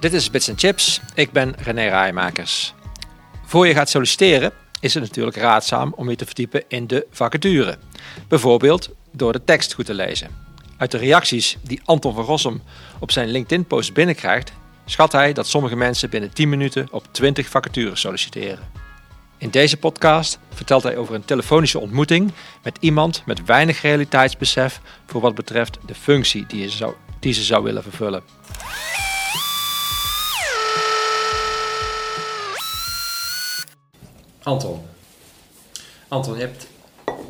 Dit is Bits Chips. Ik ben René Rijmakers. Voor je gaat solliciteren is het natuurlijk raadzaam om je te verdiepen in de vacature. Bijvoorbeeld door de tekst goed te lezen. Uit de reacties die Anton van Rossum op zijn LinkedIn-post binnenkrijgt, schat hij dat sommige mensen binnen 10 minuten op 20 vacatures solliciteren. In deze podcast vertelt hij over een telefonische ontmoeting met iemand met weinig realiteitsbesef voor wat betreft de functie die, zou, die ze zou willen vervullen. Anton. Anton, je hebt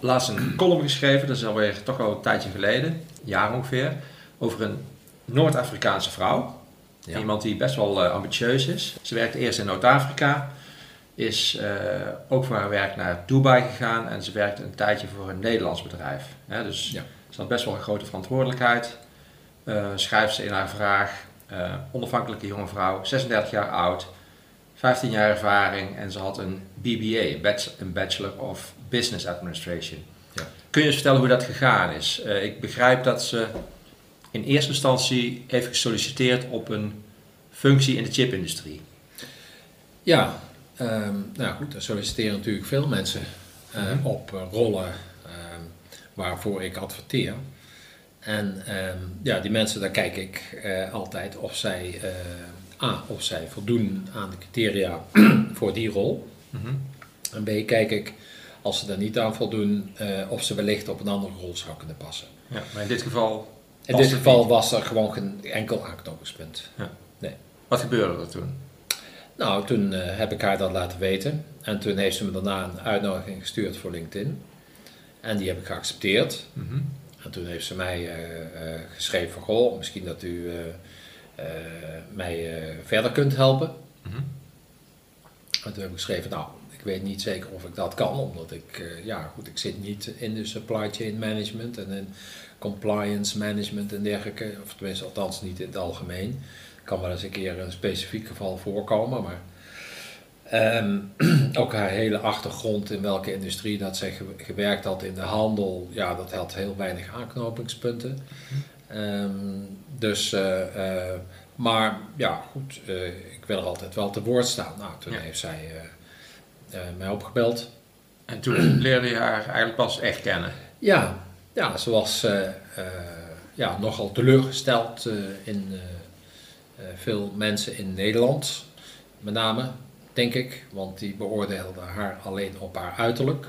laatst een column geschreven, dat is alweer toch al een tijdje geleden, een jaar ongeveer, over een Noord-Afrikaanse vrouw. Iemand die best wel uh, ambitieus is. Ze werkte eerst in Noord-Afrika, is uh, ook voor haar werk naar Dubai gegaan en ze werkte een tijdje voor een Nederlands bedrijf. dus ja. ze had best wel een grote verantwoordelijkheid. Uh, schrijft ze in haar vraag, onafhankelijke jonge vrouw, 36 jaar oud, 15 jaar ervaring en ze had een BBA, een Bachelor of Business Administration. Ja. Kun je eens vertellen hoe dat gegaan is? Uh, ik begrijp dat ze in eerste instantie heeft gesolliciteerd op een functie in de chipindustrie. Ja, um, nou goed, daar solliciteren natuurlijk veel mensen uh, mm -hmm. op uh, rollen um, waarvoor ik adverteer. En um, ja, die mensen, daar kijk ik altijd of zij A, of zij voldoen aan de criteria voor die rol. Mm -hmm. En B, kijk ik, als ze daar niet aan voldoen, uh, of ze wellicht op een andere rol zou kunnen passen. Ja, maar in dit geval... In dit geval niet. was er gewoon geen enkel aanknopingspunt. Ja. Nee. Wat gebeurde er toen? Nou, toen uh, heb ik haar dat laten weten. En toen heeft ze me daarna een uitnodiging gestuurd voor LinkedIn. En die heb ik geaccepteerd. Mm -hmm. En toen heeft ze mij uh, geschreven van, goh, misschien dat u mij uh, verder kunt helpen. Mm -hmm. En toen heb ik geschreven, nou, ik weet niet zeker of ik dat kan, omdat ik, uh, ja goed, ik zit niet in de supply chain management en in compliance management en dergelijke, of tenminste althans niet in het algemeen. Kan wel eens een keer een specifiek geval voorkomen, maar um, ook haar hele achtergrond in welke industrie dat zij gewerkt had in de handel, ja, dat had heel weinig aanknopingspunten. Mm -hmm. Um, dus, uh, uh, maar ja, goed, uh, ik wil er altijd wel te woord staan. Nou, toen ja. heeft zij mij opgebeld. En toen leerde je haar eigenlijk pas echt kennen? Ja, ja ze was ja, nogal teleurgesteld in veel mensen in Nederland, met name, denk ik. Want die beoordeelden haar alleen op haar uiterlijk.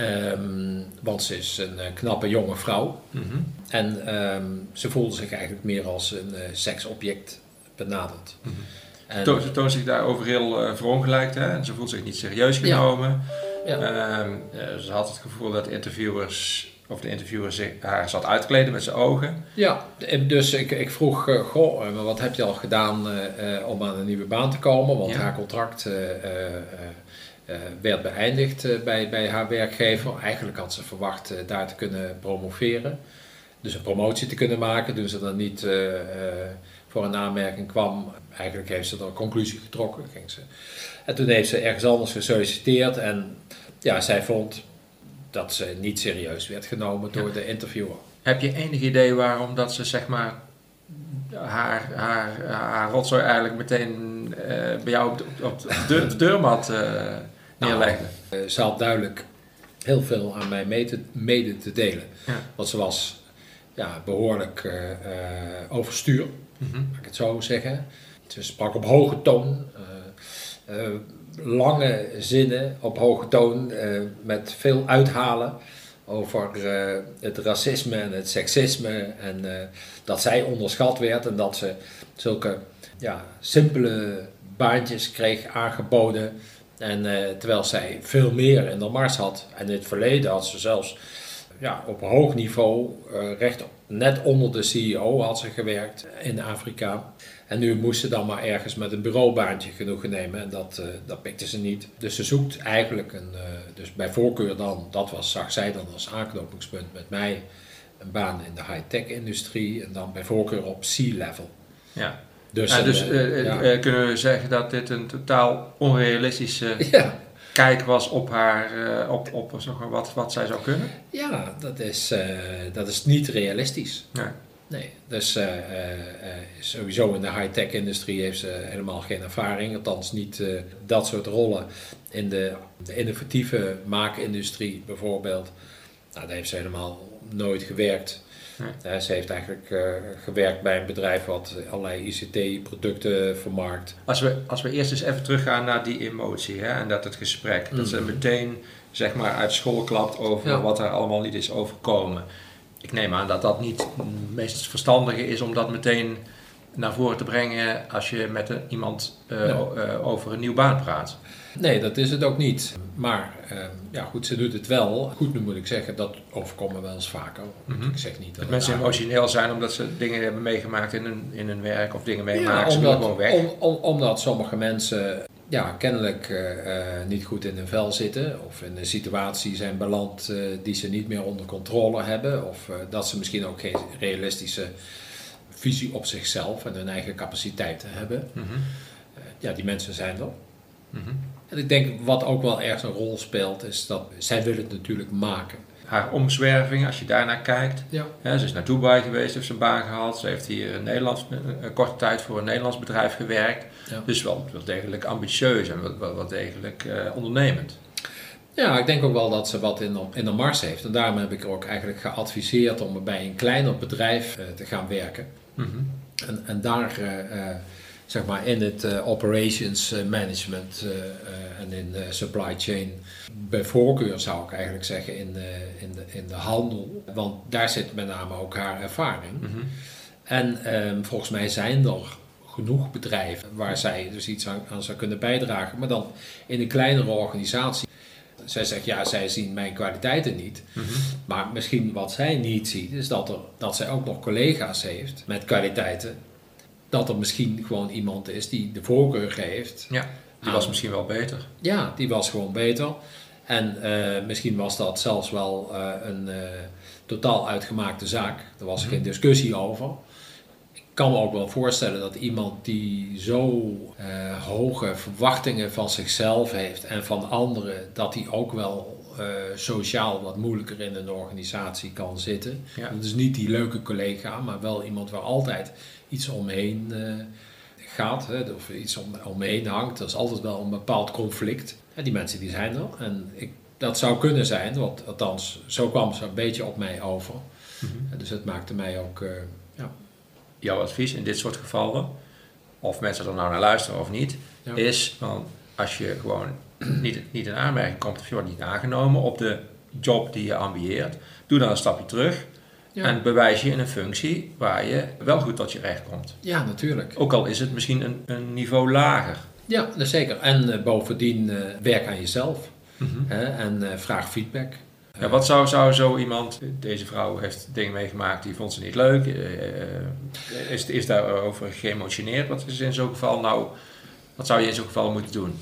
Um, want ze is een uh, knappe jonge vrouw. Mm -hmm. En um, ze voelde zich eigenlijk meer als een uh, seksobject benaderd. Mm -hmm. Ze toont zich daarover heel uh, verongelijkt. Hè? En ze voelt zich niet serieus genomen. Ja. Ja. Um, ze had het gevoel dat interviewers of de interviewer zich, haar zat uitkleden met zijn ogen. Ja, dus ik, ik vroeg, uh, goh, wat heb je al gedaan uh, om aan een nieuwe baan te komen? Want ja. haar contract uh, uh, werd beëindigd uh, bij, bij haar werkgever. Eigenlijk had ze verwacht uh, daar te kunnen promoveren. Dus een promotie te kunnen maken. Toen ze dan niet voor een aanmerking kwam, eigenlijk heeft ze er een conclusie getrokken. Ging ze. En toen heeft ze ergens anders gesolliciteerd. En ja, zij vond dat ze niet serieus werd genomen door ja. de interviewer. Heb je enig idee waarom dat ze zeg maar haar, haar, haar rotzooi eigenlijk meteen bij jou op de, op de deurmat neerlegde. Nou, ze had duidelijk heel veel aan mij mee te, mede te delen. Ja. Want ze was ja, behoorlijk uh, uh, overstuur, mm -hmm. mag ik het zo zeggen. Ze sprak op hoge toon, uh, lange zinnen op hoge toon, met veel uithalen over het racisme en het seksisme. En dat zij onderschat werd en dat ze zulke ja, simpele baantjes kreeg aangeboden en uh, terwijl zij veel meer in de mars had. En in het verleden had ze zelfs ja, op hoog niveau, uh, recht net onder de CEO had ze gewerkt in Afrika. En nu moest ze dan maar ergens met een bureaubaantje genoegen nemen. En dat, uh, dat pikte ze niet. Dus ze zoekt eigenlijk een, dus bij voorkeur dan, dat was, zag zij dan als aanknopingspunt met mij, een baan in de high-tech industrie. En dan bij voorkeur op C-level. Ja. Dus, ja, dus uh, ja. uh, kunnen we zeggen dat dit een totaal onrealistische kijk was op haar, op, op zeg maar, wat, wat zij zou kunnen? Ja, dat is, dat is niet realistisch. Nee, dus uh, sowieso in de high-tech industrie heeft ze helemaal geen ervaring. Althans niet uh, dat soort rollen. In de, de innovatieve maakindustrie bijvoorbeeld, nou, daar heeft ze helemaal nooit gewerkt. Nee. ze heeft eigenlijk uh, gewerkt bij een bedrijf wat allerlei ICT-producten vermarkt. Als we, als we eerst eens even teruggaan naar die emotie hè, en dat het gesprek, mm. dat ze meteen zeg maar, uit school klapt over ja. wat er allemaal niet is overkomen ik neem aan dat dat niet het meest verstandige is om dat meteen naar voren te brengen als je met iemand uh, uh, over een nieuwe baan praat. Nee, dat is het ook niet. Maar uh, ja, goed, ze doet het wel. Goed, nu moet ik zeggen, dat overkomen wel eens vaker. Mm -hmm. Ik zeg niet dat, dat mensen emotioneel zijn omdat ze dingen hebben meegemaakt in hun, in hun werk of dingen meemaken. Ja, omdat, gewoon weg. Om, om, omdat sommige mensen ja, kennelijk uh, niet goed in hun vel zitten of in een situatie zijn beland uh, die ze niet meer onder controle hebben of dat ze misschien ook geen realistische visie op zichzelf en hun eigen capaciteiten hebben. Mm -hmm. ja, die mensen zijn er. Mm -hmm. En ik denk wat ook wel ergens een rol speelt is dat zij willen het natuurlijk maken haar omzwerving, als je daarnaar kijkt. Ja. ze is naar Dubai geweest, heeft ze een baan gehad. Ze heeft hier in Nederland een, korte tijd voor een Nederlands bedrijf gewerkt. Dus wel, wel degelijk ambitieus en wel, wel, degelijk ondernemend. Ja, ik denk ook wel dat ze wat in de, in de mars heeft. En daarom heb ik er ook eigenlijk geadviseerd om bij een kleiner bedrijf te gaan werken. Mm -hmm. en, en daar uh, zeg maar in het uh, operations management en in supply chain. Bij voorkeur zou ik eigenlijk zeggen in de, in de, in de handel, want daar zit met name ook haar ervaring. Mm -hmm. En um, volgens mij zijn er genoeg bedrijven waar zij dus iets aan, aan, zou kunnen bijdragen, maar dan in een kleinere organisatie. Zij zegt ja, zij zien mijn kwaliteiten niet. Mm -hmm. Maar misschien wat zij niet ziet, is dat, er, dat zij ook nog collega's heeft met kwaliteiten dat er misschien gewoon iemand is die de voorkeur geeft. Ja, die was misschien wel beter. Ja, die was gewoon beter. En uh, misschien was dat zelfs wel uh, een uh, totaal uitgemaakte zaak. Er was mm -hmm. geen discussie over. Ik kan me ook wel voorstellen dat iemand die zo hoge verwachtingen van zichzelf heeft en van anderen, dat die ook wel sociaal wat moeilijker in een organisatie kan zitten. Ja. Dat is niet die leuke collega, maar wel iemand waar altijd iets omheen uh, gaat, hè, of iets om, omheen hangt. Dat is altijd wel een bepaald conflict. Ja, die mensen die zijn er. En ik, dat zou kunnen zijn, want althans, zo kwam ze een beetje op mij over. Mm -hmm. Dus het maakte mij ook. Jouw advies in dit soort gevallen, of mensen er nou naar luisteren of niet, ja. is van als je gewoon niet, niet in aanmerking komt of je wordt niet aangenomen op de job die je ambieert, doe dan een stapje terug ja. En bewijs je in een functie waar je wel goed tot je recht komt. Ja, natuurlijk. Ook al is het misschien een, een niveau lager. Ja, zeker. En uh, bovendien uh, werk aan jezelf. Mm -hmm. hè, en uh, vraag feedback. Ja, wat zou, zou zo iemand, deze vrouw heeft dingen meegemaakt die vond ze niet leuk, is, is daarover geëmotioneerd? Wat is in zo'n geval nou, wat zou je in zo'n geval moeten doen?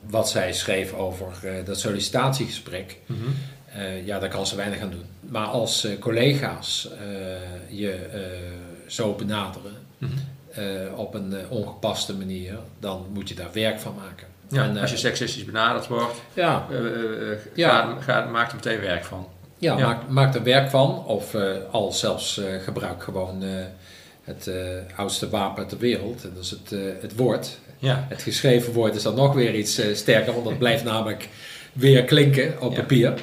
Wat zij schreef over dat sollicitatiegesprek, mm -hmm. Uh, ja, daar kan ze weinig aan doen. Maar als uh, collega's uh, je zo benaderen mm -hmm. op een ongepaste manier, dan moet je daar werk van maken. Ja, en, als je seksistisch benaderd wordt, ja, ja. Ga, ga, maak er meteen werk van. Ja. Maak, maak, er werk van. Of al zelfs gebruik gewoon het oudste wapen ter wereld. Dat is het, het woord. Ja. Het geschreven woord is dan nog weer iets sterker, want dat blijft namelijk weer klinken op papier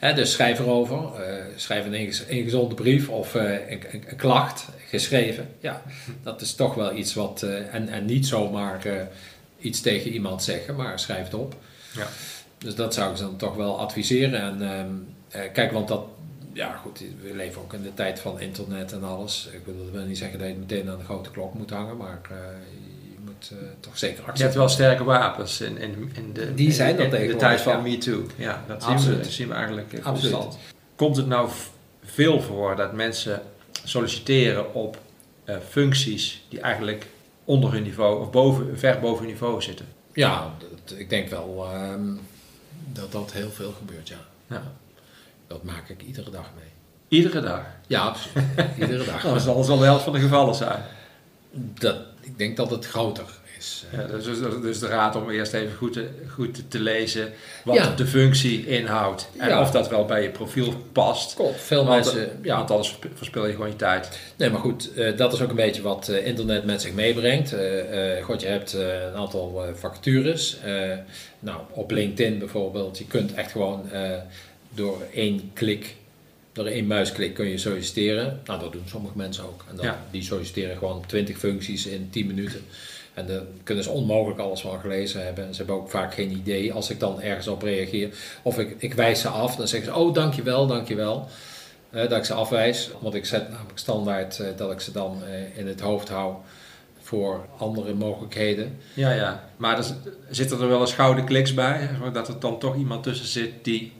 dus schrijf erover, uh, schrijf een ingezonde brief of uh, een, een, een, klacht geschreven. Ja, dat is toch wel iets wat, en, en niet zomaar iets tegen iemand zeggen, maar schrijf het op. Ja. Dus dat zou ik dan toch wel adviseren. En ehm, kijk, want dat, ja goed, we leven ook in de tijd van internet en alles. Ik wil, dat wil niet zeggen dat je meteen aan de grote klok moet hangen, maar uh, toch zeker accepteren. Je hebt wel sterke wapens in, in, in de, Die zijn in, in, in de tijd van Me Too. Ja, dat zien we, dat zien we eigenlijk eh, constant. Komt het nou veel voor dat mensen solliciteren op functies die eigenlijk onder hun niveau of boven, ver boven hun niveau zitten? Ja, dat, ik denk wel um, dat dat heel veel gebeurt, ja. ja. Dat maak ik iedere dag mee. Iedere dag? Ja, absoluut. iedere dag. dat zal wel de helft van de gevallen zijn. Dat, ik denk dat het groter is. Ja, dus, dus, dus de raad om eerst even goed te, goed te lezen wat de functie inhoudt. En of dat wel bij je profiel past. Klopt, veel want, mensen... Ja. Want anders verspil je gewoon je tijd. Nee, maar goed, dat is ook een beetje wat internet met zich meebrengt. God, je hebt een aantal vacatures. nou, op LinkedIn bijvoorbeeld, je kunt echt gewoon door één klik door één muisklik kun je solliciteren. Nou, dat doen sommige mensen ook. En dan, die solliciteren gewoon 20 functies in 10 minuten. En dan kunnen ze onmogelijk alles van gelezen hebben. En ze hebben ook vaak geen idee als ik dan ergens op reageer. Of ik, ik wijs ze af, dan zeggen ze: Oh, dankjewel, dankjewel. Uh, dat ik ze afwijs. Want ik zet namelijk standaard uh, dat ik ze dan uh, in het hoofd hou voor andere mogelijkheden. Ja, ja. Maar er zitten er wel eens gouden kliks bij? Dat er dan toch iemand tussen zit die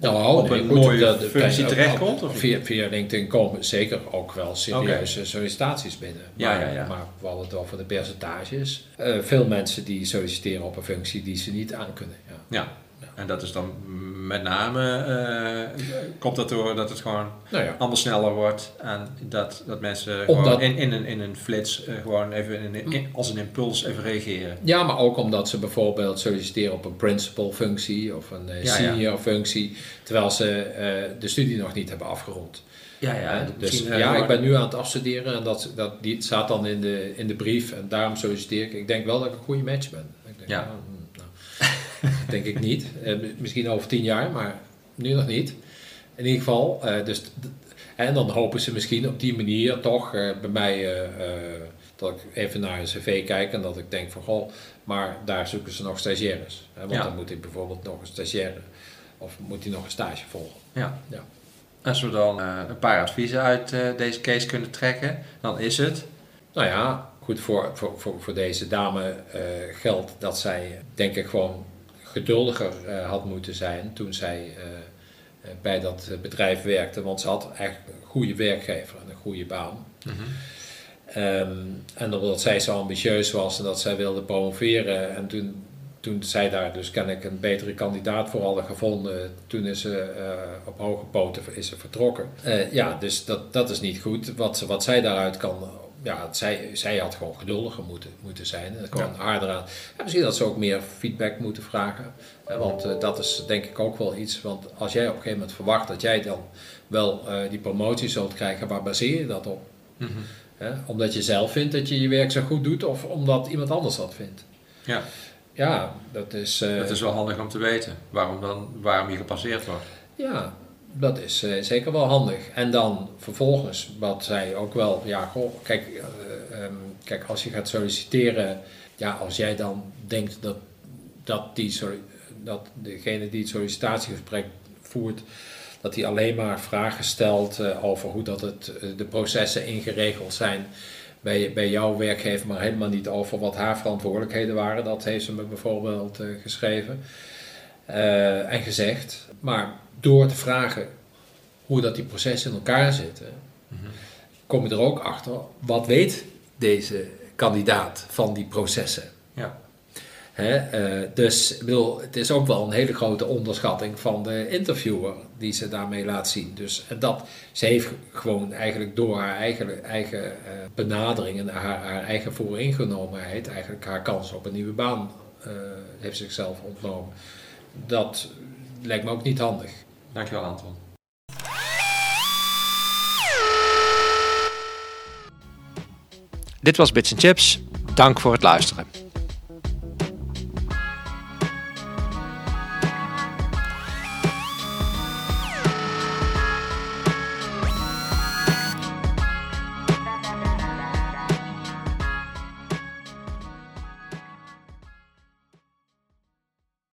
nou, op een mooie functie terechtkomt? Of via, via LinkedIn komen zeker ook wel serieuze sollicitaties binnen. Maar, ja, ja, ja. maar we hadden het over de percentages. Uh, veel mensen die solliciteren op een functie die ze niet aan kunnen. Ja, ja. en dat is dan met name, uh, komt dat door dat het gewoon nou ja. allemaal sneller wordt en dat, dat mensen gewoon in, in, een, in een flits uh, gewoon even in, als een impuls even reageren. Ja, maar ook omdat ze bijvoorbeeld solliciteren op een principal functie of een uh, senior functie, terwijl ze de studie nog niet hebben afgerond. Ja, ja. dus ja, ik ben nu aan het afstuderen en dat, dat, die staat dan in de, in de brief en daarom solliciteer ik. Ik denk wel dat ik een goede match ben. Ik denk, ja. Denk ik niet. Eh, misschien over tien jaar, maar nu nog niet. In ieder geval, uh, dus, en dan hopen ze misschien op die manier toch uh, bij mij dat ik even naar een cv kijk en dat ik denk van goh, maar daar zoeken ze nog stagiaires. Hè, want dan moet ik bijvoorbeeld nog een stagiaire of moet hij nog een stage volgen. Ja. ja. Als we dan een paar adviezen uit deze case kunnen trekken, dan is het. Nou ja, goed voor, voor, voor, voor deze dame geldt dat zij denk ik gewoon geduldiger uh, had moeten zijn toen zij uh, bij dat bedrijf werkte. Want ze had eigenlijk een goede werkgever en een goede baan. Mm um, en omdat zij zo ambitieus was en dat zij wilde promoveren. En toen, toen zij daar dus kennelijk een betere kandidaat voor hadden gevonden, toen is ze op hoge poten is ze vertrokken. ja, dus dat, dat is niet goed. Wat, wat zij daaruit kan ja, zij, zij had gewoon geduldiger moeten, moeten zijn. En gewoon ja. harder aan. En misschien dat ze ook meer feedback moeten vragen. Want uh, dat is denk ik ook wel iets. Want als jij op een gegeven moment verwacht dat jij dan wel uh, die promotie zult krijgen, waar baseer je dat op? Mm -hmm. omdat je zelf vindt dat je je werk zo goed doet, of omdat iemand anders dat vindt. Ja. Ja, dat is... Uh, dat is wel handig om te weten, waarom, dan, waarom je gepasseerd wordt. Ja, dat is uh, zeker wel handig. En dan vervolgens, wat zij ook wel, ja, goh, kijk, uh, um, kijk, als je gaat solliciteren, ja, als jij dan denkt dat, dat, die, dat degene die het sollicitatiegesprek voert, dat hij alleen maar vragen stelt uh, over hoe dat het, de processen ingeregeld zijn bij, bij jouw werkgever, maar helemaal niet over wat haar verantwoordelijkheden waren. Dat heeft ze me bijvoorbeeld geschreven en gezegd. Maar door te vragen hoe dat die processen in elkaar zitten, kom je er ook achter wat weet deze kandidaat van die processen. Ja. uh, dus bedoel, het is ook wel een hele grote onderschatting van de interviewer die ze daarmee laat zien. Dus dat, ze heeft gewoon eigenlijk door haar eigen, eigen uh, benadering en haar, haar eigen vooringenomenheid eigenlijk haar kans op een nieuwe baan uh, heeft zichzelf ontnomen. Dat lijkt me ook niet handig. Dankjewel Anton. Dit was Bits Chips. Dank voor het luisteren.